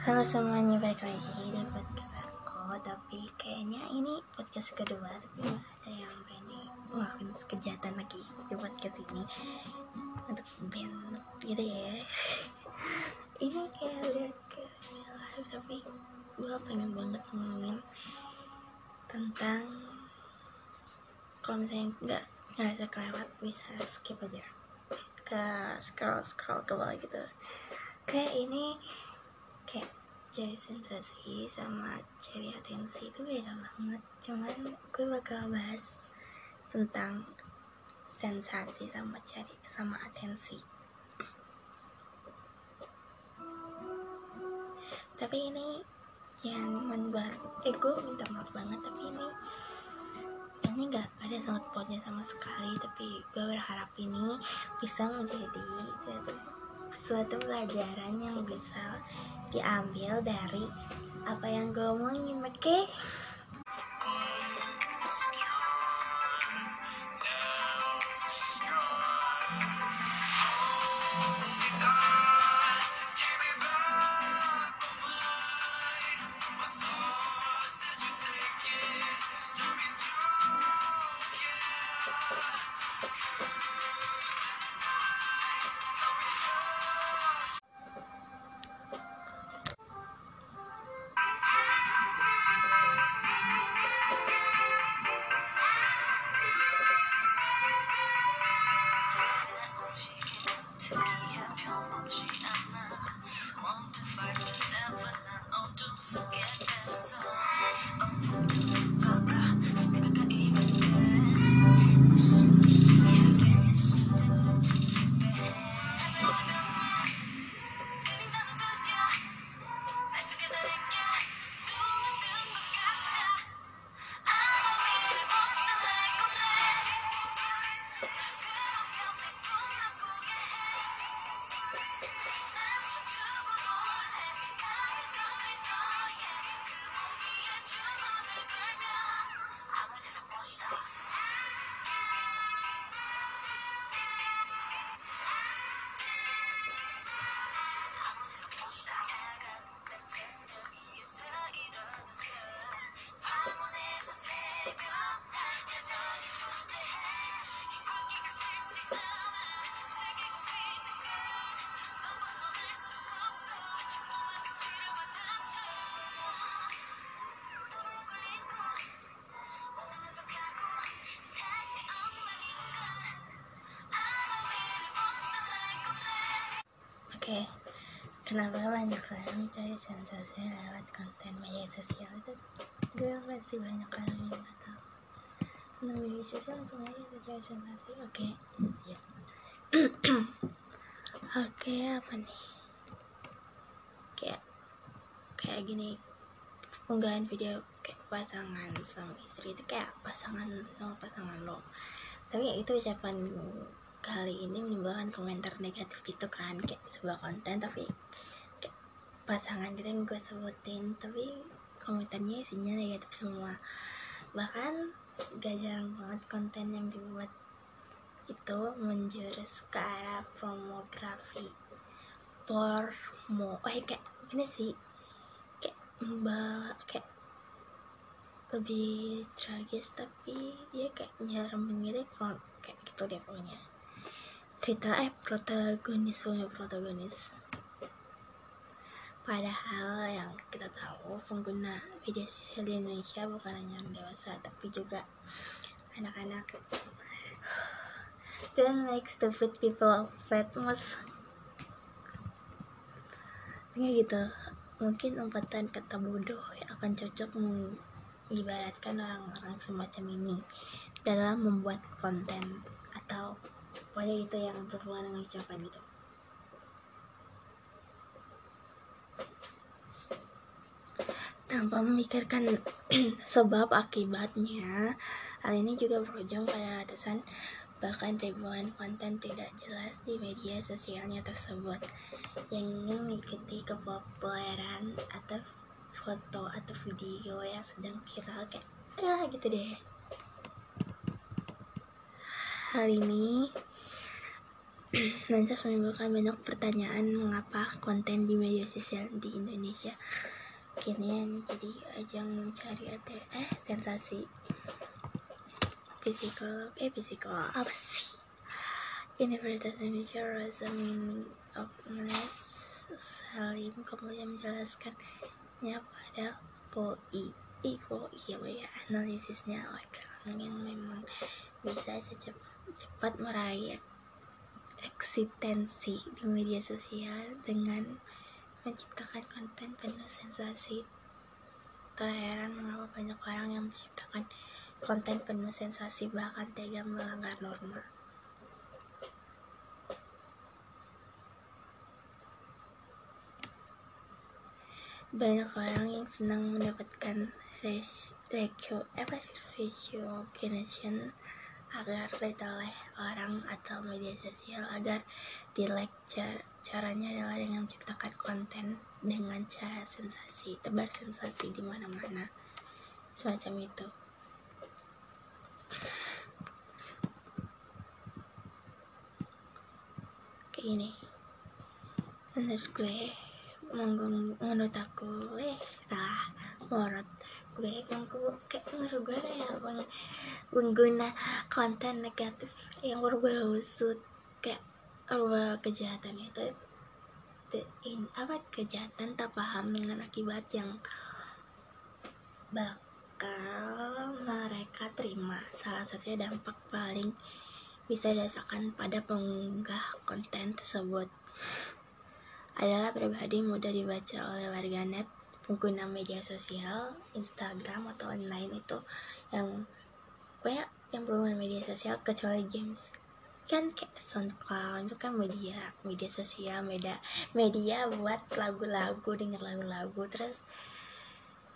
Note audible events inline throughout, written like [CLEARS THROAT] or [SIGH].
Halo semuanya, balik lagi di podcast aku. Tapi kayaknya ini podcast kedua Tapi ada yang berani ngelakuin kejahatan lagi di podcast ini. Untuk band gitu ya. [LAUGHS] Ini kayak udah ke live Tapi gue pengen banget ngomongin Tentang Kalau misalnya nggak ngerasa kelewat Bisa skip aja. Ke scroll-scroll ke bawah gitu. Kayak ini kayak cari sensasi sama cari atensi itu beda banget. Cuman gue bakal bahas tentang sensasi sama cari sama atensi. Tapi ini jangan membuat eh minta maaf banget tapi ini ini nggak ada sangat potnya sama sekali tapi gue berharap ini bisa menjadi suatu suatu pelajaran yang bisa diambil dari apa yang gue omongin oke okay? Kenapa banyak orang cari sensasi lewat konten media sosial itu? Gue masih banyak orang yang nggak tahu. Nah, media sosial langsung aja tuh cari sensasi. Oke, ya. Oke, apa nih? Kayak kayak gini unggahan video kayak pasangan suami istri itu kayak pasangan sama pasangan lo tapi ya itu ucapan kali ini menimbulkan komentar negatif gitu kan kayak sebuah konten tapi kayak pasangan gitu yang gue sebutin tapi komentarnya isinya negatif semua. Bahkan gak jarang banget konten yang dibuat itu menjurus ke arah pornografi. Porno oh ya kayak gini sih kayak mbak kayak lebih tragis tapi dia kayak nyeremin gitu pro- kayak gitu deh pokoknya cerita eh protagonis punya protagonis. Padahal yang kita tahu pengguna media sosial di Indonesia bukan hanya orang dewasa tapi juga anak-anak. [SIGHS] Don't make stupid people famous. Kayak gitu. Mungkin umpatan kata bodoh yang akan cocok mengibaratkan orang-orang semacam ini dalam membuat konten atau pokoknya itu yang berhubungan dengan ucapan itu tanpa memikirkan [CLEARS THROAT] sebab akibatnya hal ini juga berujung pada ratusan bahkan ribuan konten tidak jelas di media sosialnya tersebut yang ingin mengikuti kepopuleran atau foto atau video yang sedang viral kayak ya gitu deh. Hal ini lantas menimbulkan banyak pertanyaan mengapa konten di media sosial di Indonesia. Kini jadi ajang mencari ate- eh sensasi. Psikolog eh psikolog apa sih? Universitas Indonesia Rosa Meaning of Knowledge Salim kemudian menjelaskannya pada POI eh, POI apa ya analisisnya orang memang bisa secepat cepat meraih eksistensi di media sosial dengan menciptakan konten penuh sensasi. Tak heran mengapa banyak orang yang menciptakan konten penuh sensasi bahkan tega melanggar norma. Banyak orang yang senang mendapatkan ratio apa sih recognition agar like oleh orang atau media sosial agar di like Car- caranya adalah dengan menciptakan konten dengan cara sensasi tebar sensasi di mana-mana. Semacam itu. Kayak gini. Menurut gue menurut aku eh salah. Menurut gue menurut kayak menurut gue kayak peng- pengguna konten negatif yang bermaksud kayak berubah kejahatan itu in, apa kejahatan tak paham dengan akibat yang bakal mereka terima. Salah satunya dampak paling bisa dirasakan pada pengunggah konten tersebut adalah pribadi mudah dibaca oleh warganet pengguna media sosial Instagram atau online itu yang banyak yang berhubungan media sosial kecuali games. Kan kayak SoundCloud itu kan media media sosial media media buat lagu-lagu denger lagu-lagu. Terus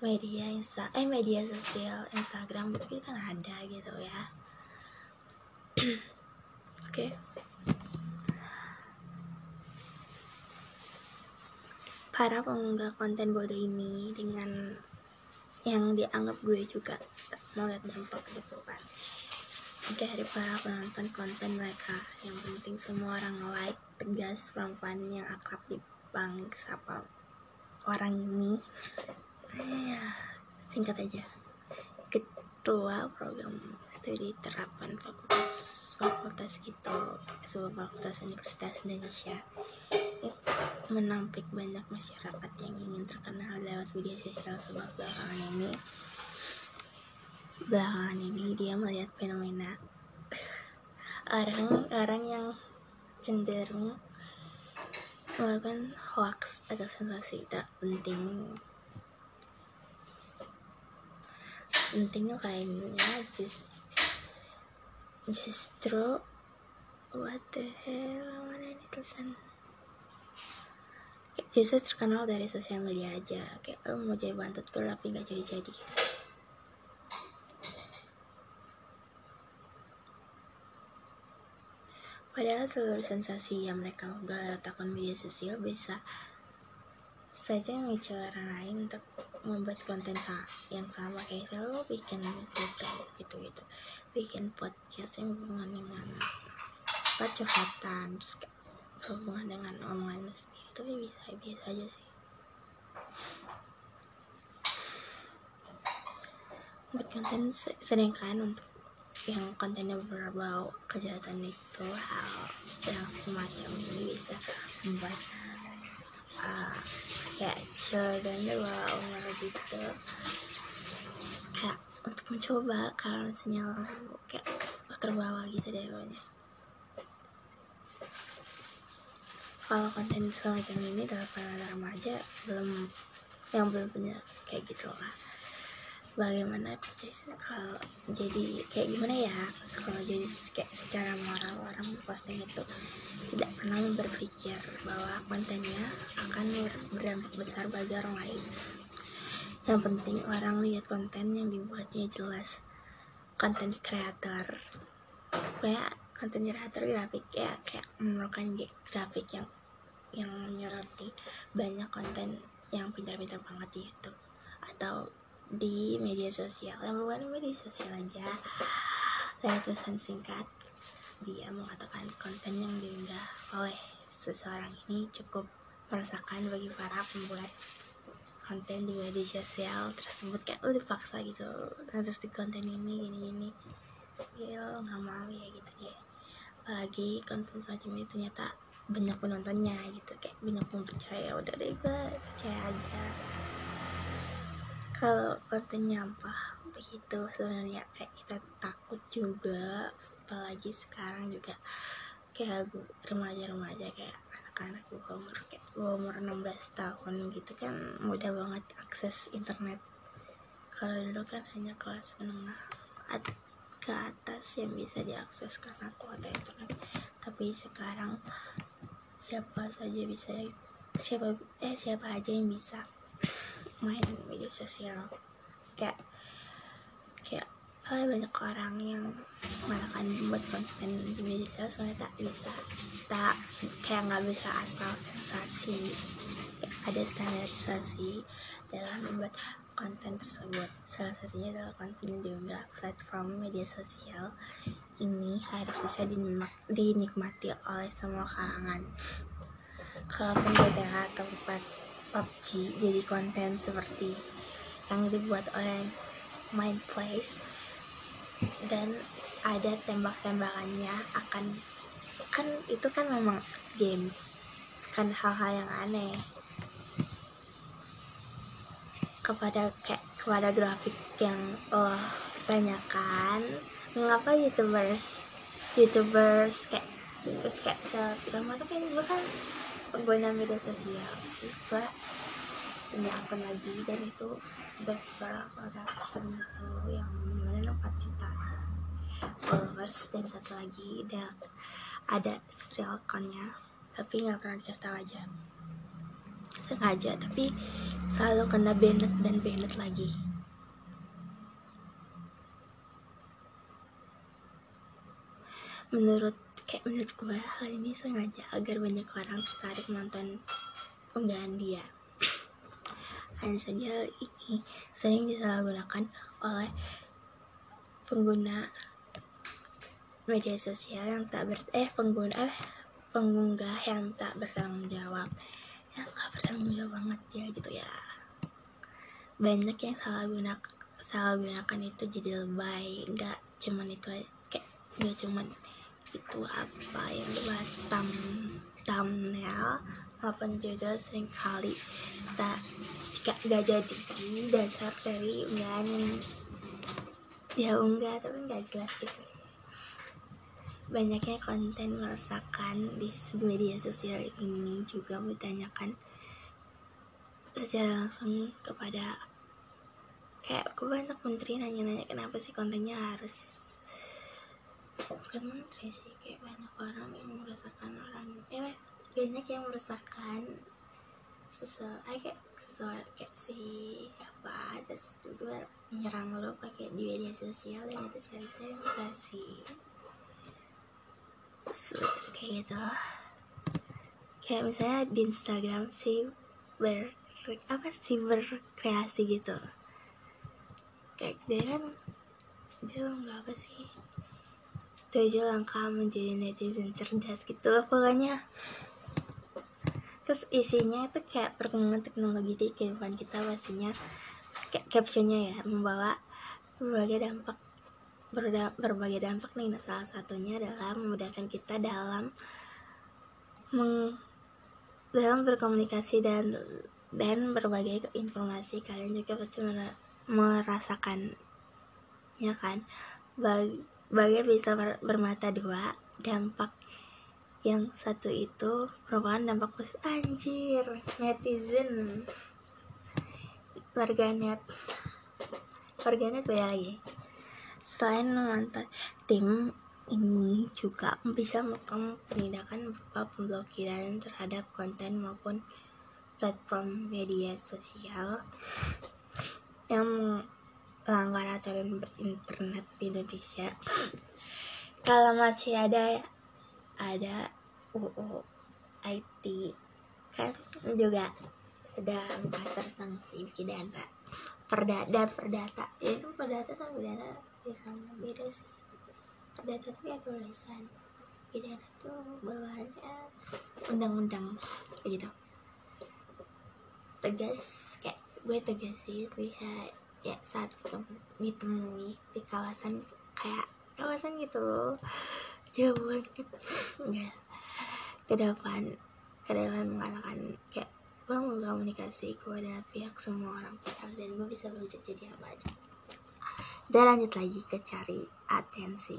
media insta eh media sosial Instagram itu kan ada gitu ya. [CLEARS THROAT] Oke para pengunggah konten bodoh ini dengan yang dianggap gue juga melihat dampak gitu kan. Dari para penonton konten mereka. Yang penting semua orang like tegas perempuan yang akrab di bank siapa orang ini. [SIGHS] Singkat aja. Ketua program studi terapan fakultas fakultas gitu sebuah fakultas Universitas Indonesia menampik banyak masyarakat yang ingin terkenal lewat media sosial sebab belakangan ini belakangan ini dia melihat fenomena orang-orang yang cenderung melakukan hoax atau sensasi tak penting. Pentingnya kayaknya just justru what the hell mana ini tulisan justru terkenal dari sosial media aja. Kayak lo mau jadi bantut tuh tapi nggak jadi jadi padahal seluruh sensasi yang mereka unggah lewat akun media sosial bisa saja memicu orang lain untuk membuat konten sa- yang sama. Kayak lo bikin gitu gitu gitu bikin podcast yang berhubungan dengan apa terus berhubungan dengan omongan tapi bisa biasa aja sih. Buat konten se- sedangkan untuk yang kontennya berbau kejahatan itu hal yang semacam ini bisa membuat uh, kayak children umur gitu. Kayak untuk mencoba kalau misalnya kayak terbawa gitu deh pokoknya kalau konten semacam ini dalam para remaja belum yang belum punya kayak gitu lah. Bagaimana kalau jadi kayak gimana ya? Kalau jadi kayak secara moral orang posting itu tidak pernah berpikir bahwa kontennya akan ber- berdampak besar bagi orang lain. Yang penting orang lihat konten yang dibuatnya jelas. Konten kreator. Kayak konten kreator grafik ya kayak memerlukan grafik yang yang menyoroti banyak konten yang pintar-pintar banget di YouTube atau di media sosial. Yang di media sosial aja. Lewat pesan singkat dia mengatakan konten yang diunggah oleh seseorang ini cukup meresahkan bagi para pembuat konten di media sosial tersebut. Kayak udah dipaksa gitu harus di konten ini gini gini ya nggak mau ya gitu ya apalagi konten semacam ini ternyata banyak penontonnya gitu. Kayak banyak yang percaya. Udah deh gue percaya aja. Kalau konten nyampah begitu sebenarnya. Kayak kita takut juga. Apalagi sekarang juga kayak remaja-remaja kayak anak-anak gue umur kayak gue umur 16 tahun gitu kan mudah banget akses internet. Kalau dulu kan hanya kelas menengah ke atas yang bisa diakses karena kuota internet. Tapi sekarang siapa saja bisa siapa eh siapa aja yang bisa main media sosial. Kayak kayak ah, banyak orang yang melakukan buat konten di media sosial soalnya tak bisa tak kayak nggak bisa asal sensasi. Kayak ada standarisasi dalam membuat konten tersebut. Salah satunya adalah konten diunggah platform media sosial ini harus bisa dinikma- dinikmati oleh semua kalangan. Kalaupun beda tempat PUBG jadi konten seperti yang dibuat oleh Mindplace dan ada tembak-tembakannya akan kan itu kan memang games kan hal-hal yang aneh kepada kayak kepada grafik yang Allah tanyakan mengapa youtubers youtubers kayak terus kayak selebgram atau kayak gue kan pengguna media sosial. Gue punya akun lagi dan itu The Production itu yang mana 4 juta followers dan satu lagi ada ada serial accountnya. Tapi nggak pernah dikasih tahu aja sengaja tapi selalu kena banned dan banned lagi. Menurut kayak menurut gue hal ini sengaja agar banyak orang tertarik nonton unggahan dia. [CLEARS THROAT] Hanya saja ini sering disalahgunakan oleh pengguna media sosial yang tak ber eh pengguna eh pengunggah yang tak bertanggung jawab jawab banget ya gitu ya. Banyak yang salah gunakan salah gunakan itu jadi lebay. Nggak cuman itu kayak nggak cuman itu apa yang dibahas thumb, thumbnail maupun judul sering kali. Tak jika nggak jadi dasar dari unggahan dia unggah tapi nggak jelas gitu. Banyaknya konten meresahkan di media sosial ini juga ditanyakan secara langsung kepada kayak aku banyak menteri nanya-nanya kenapa sih kontennya harus bukan menteri sih kayak banyak orang yang merasakan orang eh banyak yang merasakan sesuai kayak sesuai kayak si siapa terus juga menyerang lo pakai di media sosial dan itu cari sensasi. Terus, kayak gitu. Kayak misalnya di Instagram sih ber apa sih berkreasi gitu. Kayak dia kan dia nggak apa sih. Tujuh langkah menjadi netizen cerdas gitu pokoknya. Terus isinya itu kayak perkembangan teknologi di kehidupan kita pastinya. Kayak captionnya ya membawa berbagai dampak berda- berbagai dampak nih. Nah, salah satunya adalah memudahkan kita dalam meng, dalam berkomunikasi dan dan berbagai informasi kalian juga pasti mera- merasakan ya kan? Bag- bagai bisa ber- bermata dua dampak yang satu itu merupakan dampak positif. Anjir netizen. Warganet. Warganet beda lagi. Selain memantau tim ini juga bisa melakukan penindakan berupa pemblokiran terhadap konten maupun platform media sosial yang melanggar aturan berinternet di Indonesia. Kalau masih ada ada UU IT kan juga sedang tersanksi pidana. Perdata perdata ya itu perdata sama pidana ya sama beda sih. Perdata itu ya tulisan pidana tuh bawaannya undang-undang gitu tegas kayak gue tegasin lihat ya saat ketemu ditemui di kawasan kayak kawasan gitu jauh banget. Enggak. Ke depan ke depan kayak gue mau komunikasi kepada pihak semua orang pihak dan gue bisa berujung jadi apa aja. Dan lanjut lagi ke cari atensi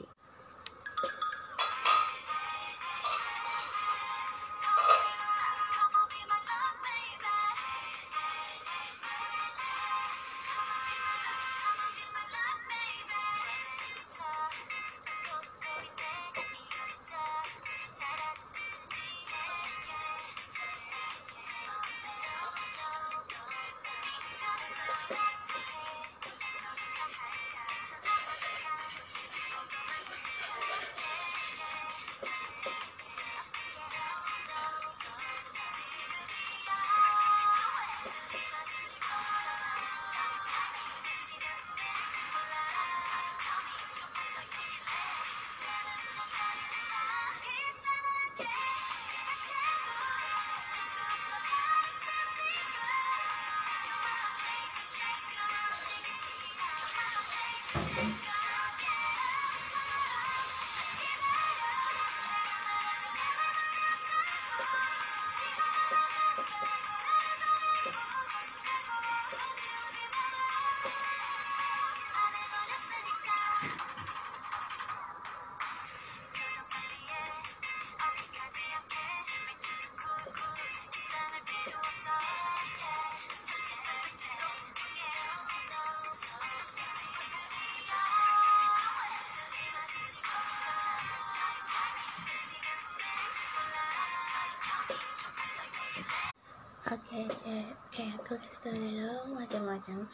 Oke, kayak kayak aku kasih tau dulu macam-macam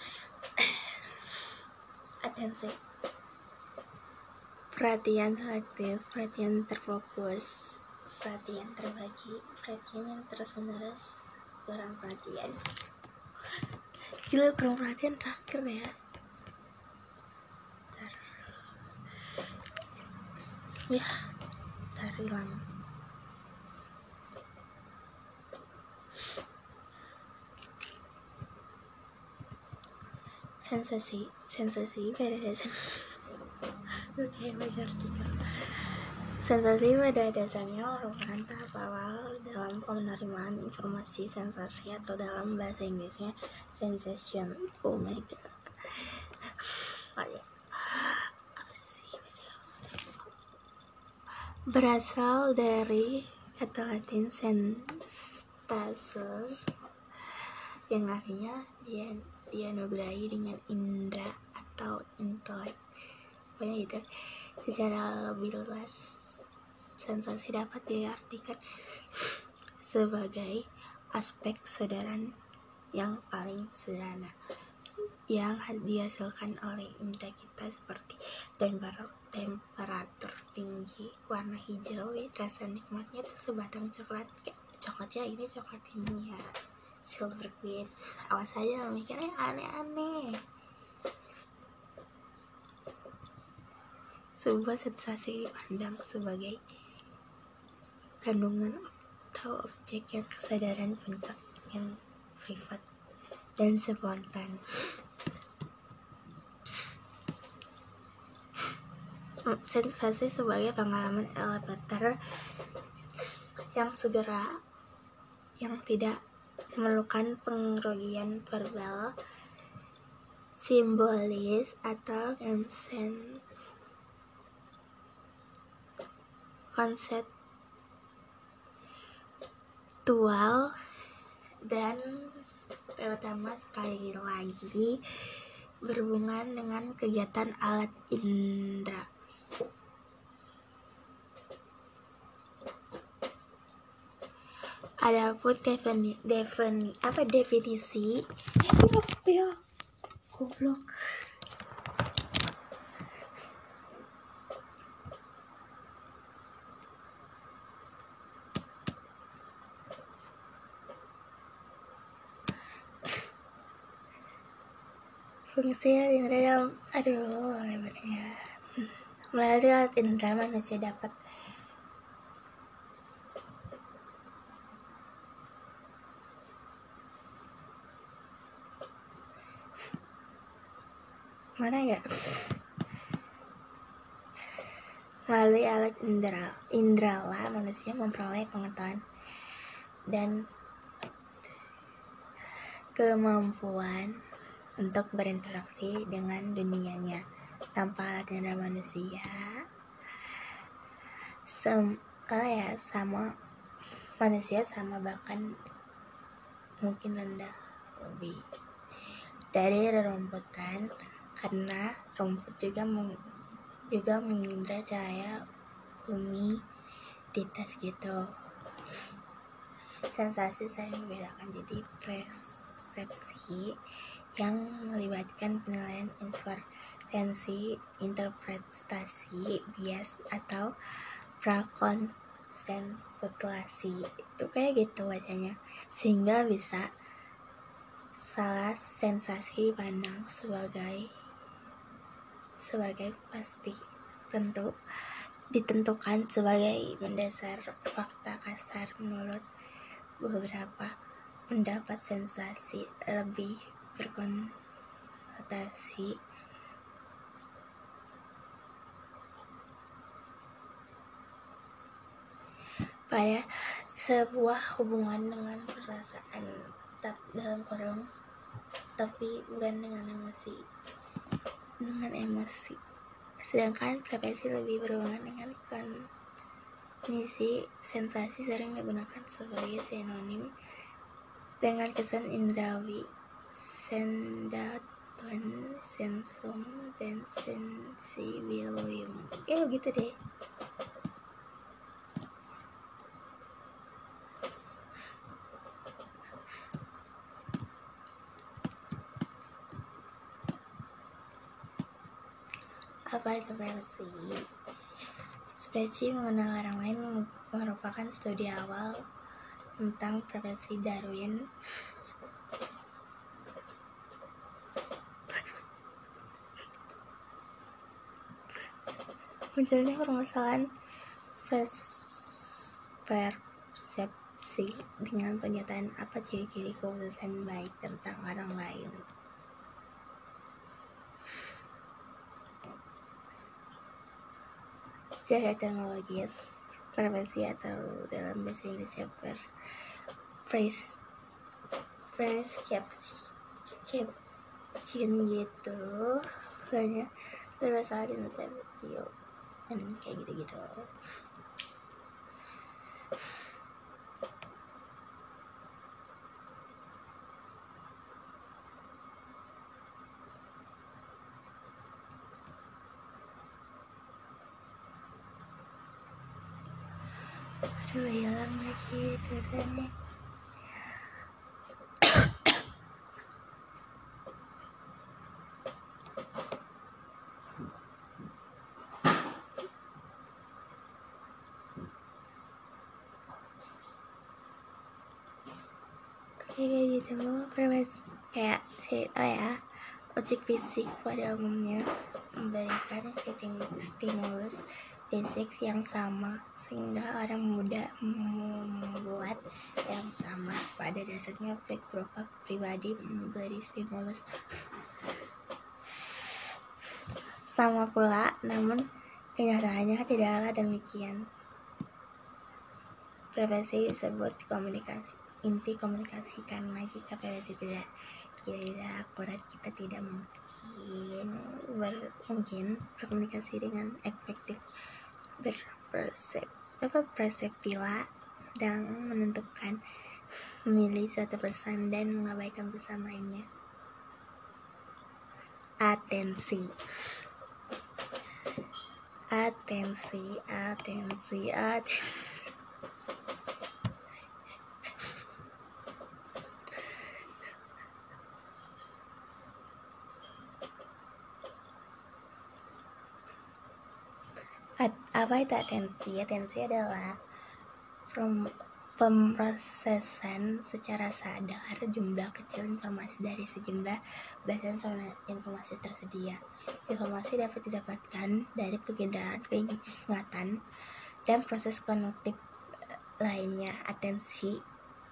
[COUGHS] atensi perhatian selektif, perhatian terfokus, perhatian terbagi, perhatian yang terus menerus, kurang perhatian. Gila kurang perhatian terakhir ya. Ntar. Ya, hilang. Sensasi sensasi pada dasar oke baca artikel sensasi pada dasarnya merupakan tahap awal dalam penerimaan informasi sensasi atau dalam bahasa Inggrisnya sensation oh my god oh, ya. Sih baca? berasal dari kata latin senstasus yang artinya dia dianugerahi dengan indera atau intelek. Pokoknya gitu. Secara lebih luas sensasi dapat diartikan [LAUGHS] sebagai aspek kesadaran yang paling sederhana yang dihasilkan oleh indera kita seperti temper- temperatur tinggi warna hijau rasa nikmatnya itu sebatang coklat coklatnya ini coklat ini ya silver queen awas aja mikirnya aneh-aneh. Sebuah sensasi dipandang sebagai kandungan atau objek yang kesadaran puncak yang privat dan spontan. Sensasi sebagai pengalaman elevator yang segera yang tidak memerlukan pengrogian verbal simbolis atau konsen konseptual. Dan terutama sekali lagi berhubungan dengan kegiatan alat indera Adapun defini, defini apa definisi? Ya goblok. Fungsi yang ada dalam aduh gimana ya? Melalui alat indera manusia dapat mana ya? Melalui alat indera indrala manusia memperoleh pengetahuan dan kemampuan untuk berinteraksi dengan dunianya. Tanpa alat indera manusia sem oh ya sama manusia sama bahkan mungkin rendah lebih. Dari rerumputan karena rumput juga meng, juga mengindra cahaya bumi di tas gitu. Sensasi sering membedakan jadi persepsi yang melibatkan penilaian intervensi interpretasi bias atau prakonsentrasi itu kayak gitu bacanya. Sehingga bisa salah sensasi pandang sebagai sebagai pasti tentu ditentukan sebagai mendasar fakta kasar menurut beberapa pendapat sensasi lebih berkonotasi. Pada sebuah hubungan dengan perasaan tetap dalam kurung tapi bukan dengan emosi dengan emosi. Sedangkan frekuensi lebih berhubungan dengan kondisi sensasi sering digunakan sebagai sinonim dengan kesan indrawi sendaton sensum dan sensibilium. Kayak begitu deh apa itu privacy ekspresi mengenal orang lain merupakan studi awal tentang privacy Darwin. Munculnya permasalahan pers- persepsi dengan pernyataan apa ciri-ciri kekhususan baik tentang orang lain secara teknologis privacy atau dalam bahasa Inggrisnya per caption gitu. Banyak. Berasal dari video dan kayak gitu-gitu aduh hilang lagi tulisannya kayak gitu. Permes kayak oh ya objek fisik pada umumnya memberikan stim- stimulus fisik yang sama sehingga orang mudah membuat yang sama. Pada dasarnya objek berupa pribadi memberi stimulus. Sama pula namun kenyataannya tidaklah demikian. Privacy disebut komunikasi inti komunikasi karena jika privacy tidak. Tidak akurat kita tidak mungkin ber, mungkin berkomunikasi dengan efektif berpersep apa perseptila dan menentukan memilih suatu pesan dan mengabaikan pesan lainnya. Atensi. Atensi atensi atensi apa itu atensi? Atensi adalah pem- pemrosesan secara sadar jumlah kecil informasi dari sejumlah belasan informasi tersedia. Informasi dapat didapatkan dari perbedaan keingatan dan proses kognitif lainnya. Atensi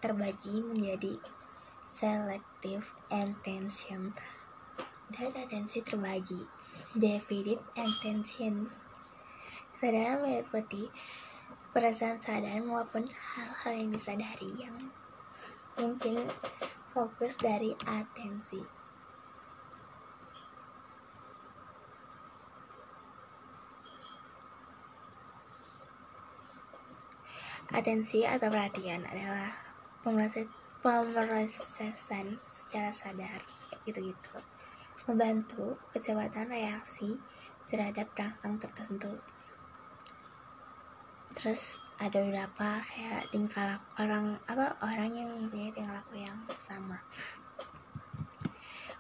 terbagi menjadi selective attention dan atensi terbagi. Divided attention. Sadar meliputi perasaan sadar maupun hal-hal yang disadari yang mungkin fokus dari atensi. Atensi atau perhatian adalah pemrosesan, secara sadar, gitu-gitu. Membantu kecepatan reaksi terhadap rangsang tertentu. Terus ada beberapa kayak tingkah laku orang apa orang yang mempunyai tingkah laku yang sama.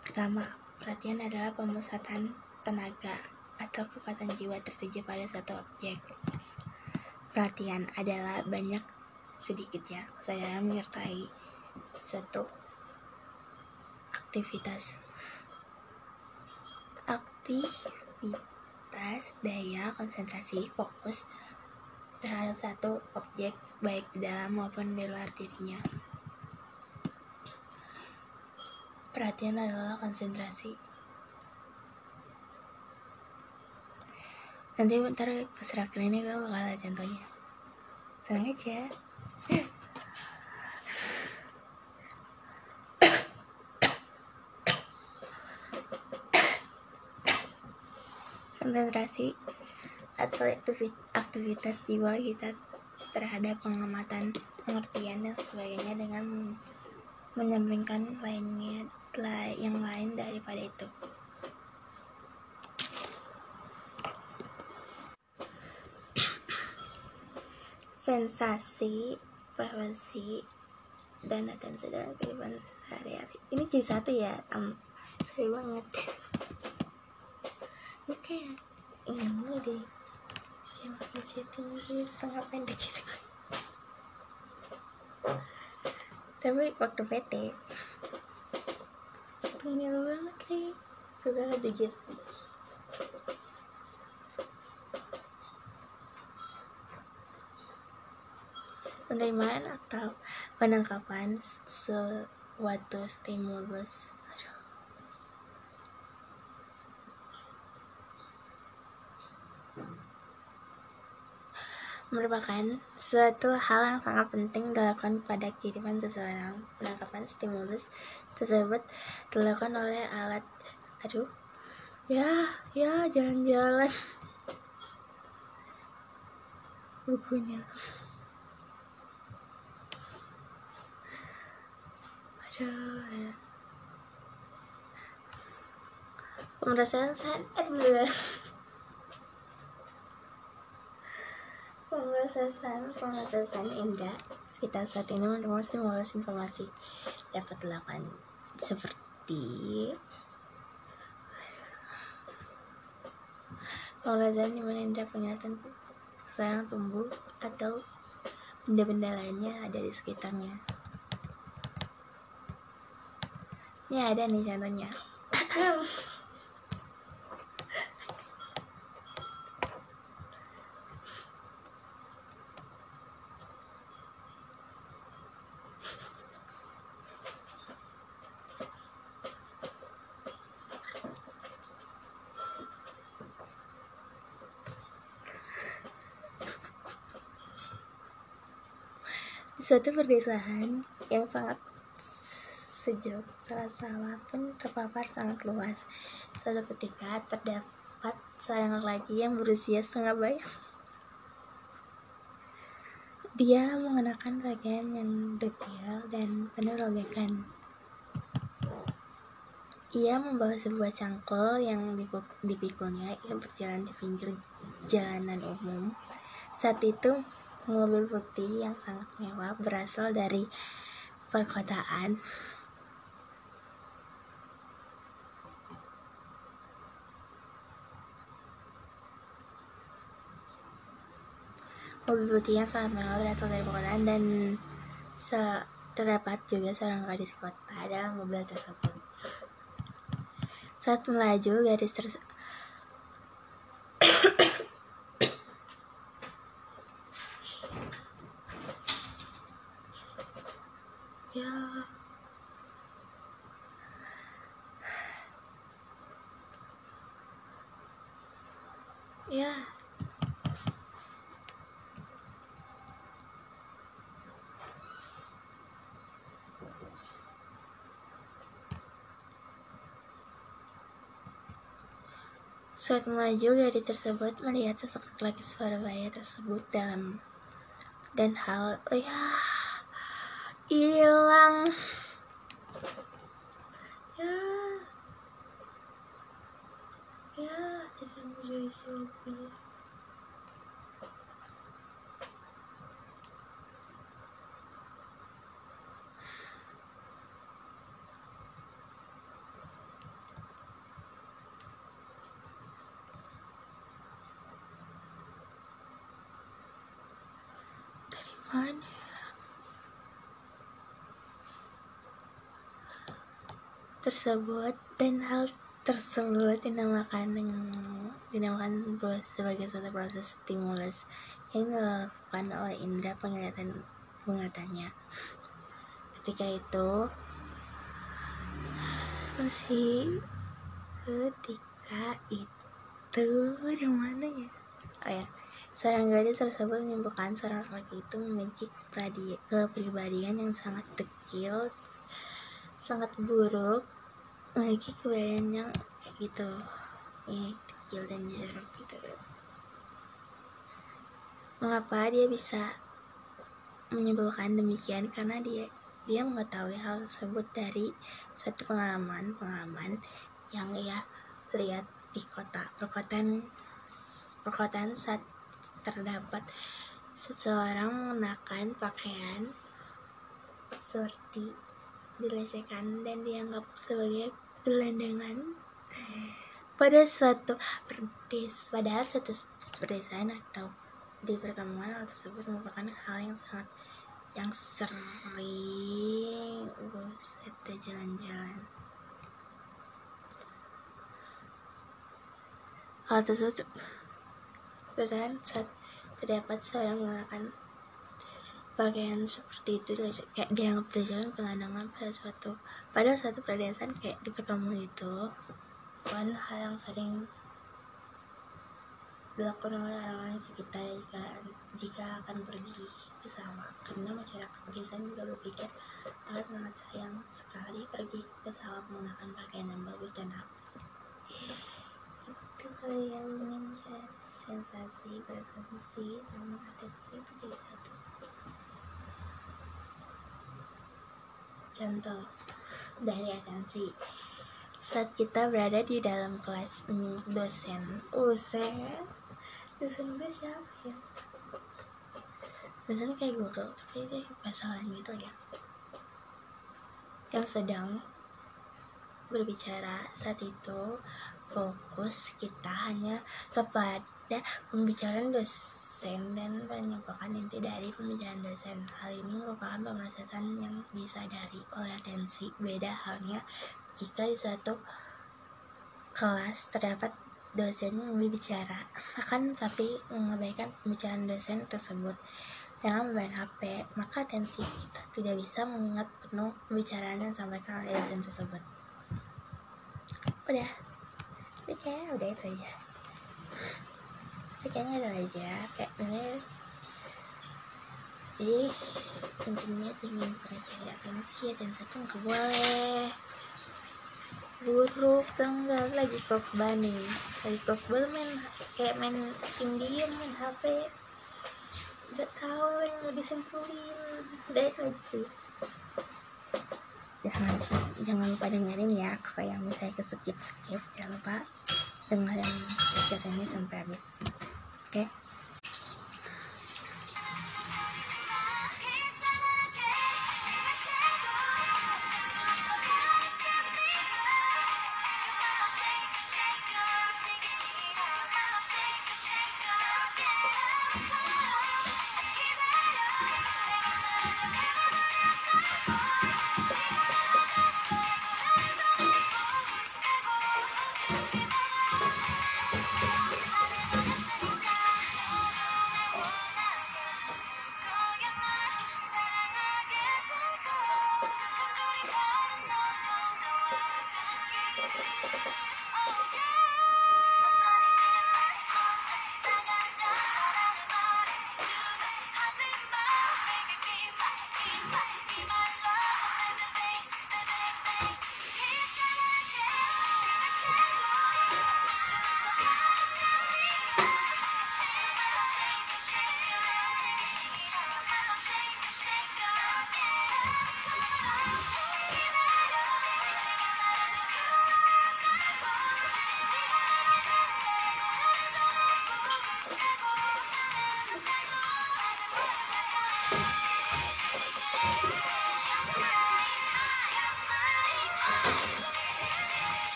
Pertama, perhatian adalah pemusatan tenaga atau kekuatan jiwa tertuju pada satu objek perhatian adalah banyak sedikitnya kesadaran menyertai suatu aktivitas aktivitas daya konsentrasi fokus terhadap satu objek baik di dalam maupun di luar dirinya. Perhatian adalah konsentrasi. Nanti bentar pas rakir ini gue bakal ada contohnya. Tenang aja. Konsentrasi atau aktivitas jiwa kita terhadap pengamatan pengertian dan sebagainya dengan menyampingkan lainnya yang lain daripada itu. [COUGHS] Sensasi preferensi dan atensi dalam kehidupan sehari-hari. Ini jadi satu ya? Um, sorry banget. [LAUGHS] Oke ini deh kayak makin tinggi setengah pendek gitu tapi waktu PT pengen banget nih ada guys penerimaan atau penangkapan suatu stimulus merupakan suatu hal yang sangat penting dilakukan pada kehidupan seseorang. Penangkapan stimulus tersebut dilakukan oleh alat aduh ya ya jalan-jalan. [LAUGHS] Bukunya. Aduh pemerasan sadar pemrosesan pemrosesan indah kita saat ini menerima simulasi informasi. Dapat dilakukan seperti pemrosesan di mana indera penglihatan seseorang tumbuh atau benda-benda lainnya ada di sekitarnya. Ini ada nih contohnya [CLEARS THROAT] suatu perpisahan yang sangat sejuk. Salah-salah pun terpapar sangat luas. Suatu ketika terdapat seorang lagi yang berusia setengah bayang dia mengenakan pakaian yang detail dan penuh robekan ia membawa sebuah cangkul yang dipikulnya. Ia berjalan di pinggir jalanan umum. Saat itu mobil putih yang sangat mewah berasal dari perkotaan. Mobil putih yang sangat mewah berasal dari perkotaan dan se terdapat juga seorang gadis kota dalam mobil tersebut. Saat melaju gadis tersebut [COUGHS] ya ya Saat melaju, gadis tersebut melihat sosok laki suara bayi tersebut dalam dan hal ya hilang. Ya. Ya jadi menjadi Sylvie dari mana ya? Tersebut dan hal tersebut dinamakan dengan dinamakan sebagai suatu proses stimulus yang dilakukan oleh indera penglihatan penglihatannya. Ketika itu masih ketika itu di mana ya? Oh ya seorang gadis tersebut menyimpulkan seorang laki itu memiliki kepribadian yang sangat dekil sangat buruk memiliki kebayaan yang kayak gitu. Ini kecil dan jorok gitu. Mengapa dia bisa menyimpulkan demikian? Karena dia dia mengetahui hal tersebut dari suatu pengalaman pengalaman yang ia lihat di kota. Perkotaan perkotaan saat terdapat seseorang mengenakan pakaian seperti dilecehkan dan dianggap sebagai gelandangan. Pada suatu perdes padahal suatu perdesaan atau di perkampungan hal tersebut merupakan hal yang sangat yang sering buset jalan-jalan. Hal tersebut bahkan saat terdapat seorang menggunakan pakaian seperti itu kayak dianggap jalan pemandangan pada suatu pada suatu pedesaan kayak di perkampungan itu bukan hal yang sering dilakukan oleh orang-orang sekitar jika jika akan pergi sawah karena masyarakat pedesaan juga berpikir sangat sangat sayang sekali pergi ke sawah menggunakan pakaian yang bagus dan rapi itu kalian ingin sensasi bersensi sama atensi itu jadi satu contoh. Dari atensi saat kita berada di dalam kelas dosen. Uset dosen gue siapa ya? Dosen kayak guru tapi dia pasangan gitu ya. Yang sedang berbicara. Saat itu fokus kita hanya kepada pembicaraan dosen dan menyimpulkan inti dari pembicaraan dosen. Hal ini merupakan pemrosesan yang disadari oleh atensi. Beda halnya jika di suatu kelas terdapat dosen yang berbicara. Akan tapi mengabaikan pembicaraan dosen tersebut dengan bermain HP maka atensi kita tidak bisa mengingat penuh pembicaraan yang disampaikan oleh dosen tersebut. Udah. Oke, kayaknya udah itu aja Oke, kayaknya ada aja. Kayak bener jadi intinya ingin cari atensi atensi itu nggak boleh. Buruk tengah lagi kokban nih. Lagi kokban main kayak main Indian main HP nggak tahu yang mau disimpulin udah itu aja sih. Jangan jangan lupa dengerin ya kalau yang misalnya ke skip skip jangan lupa dengerin podcast ini sampai habis oke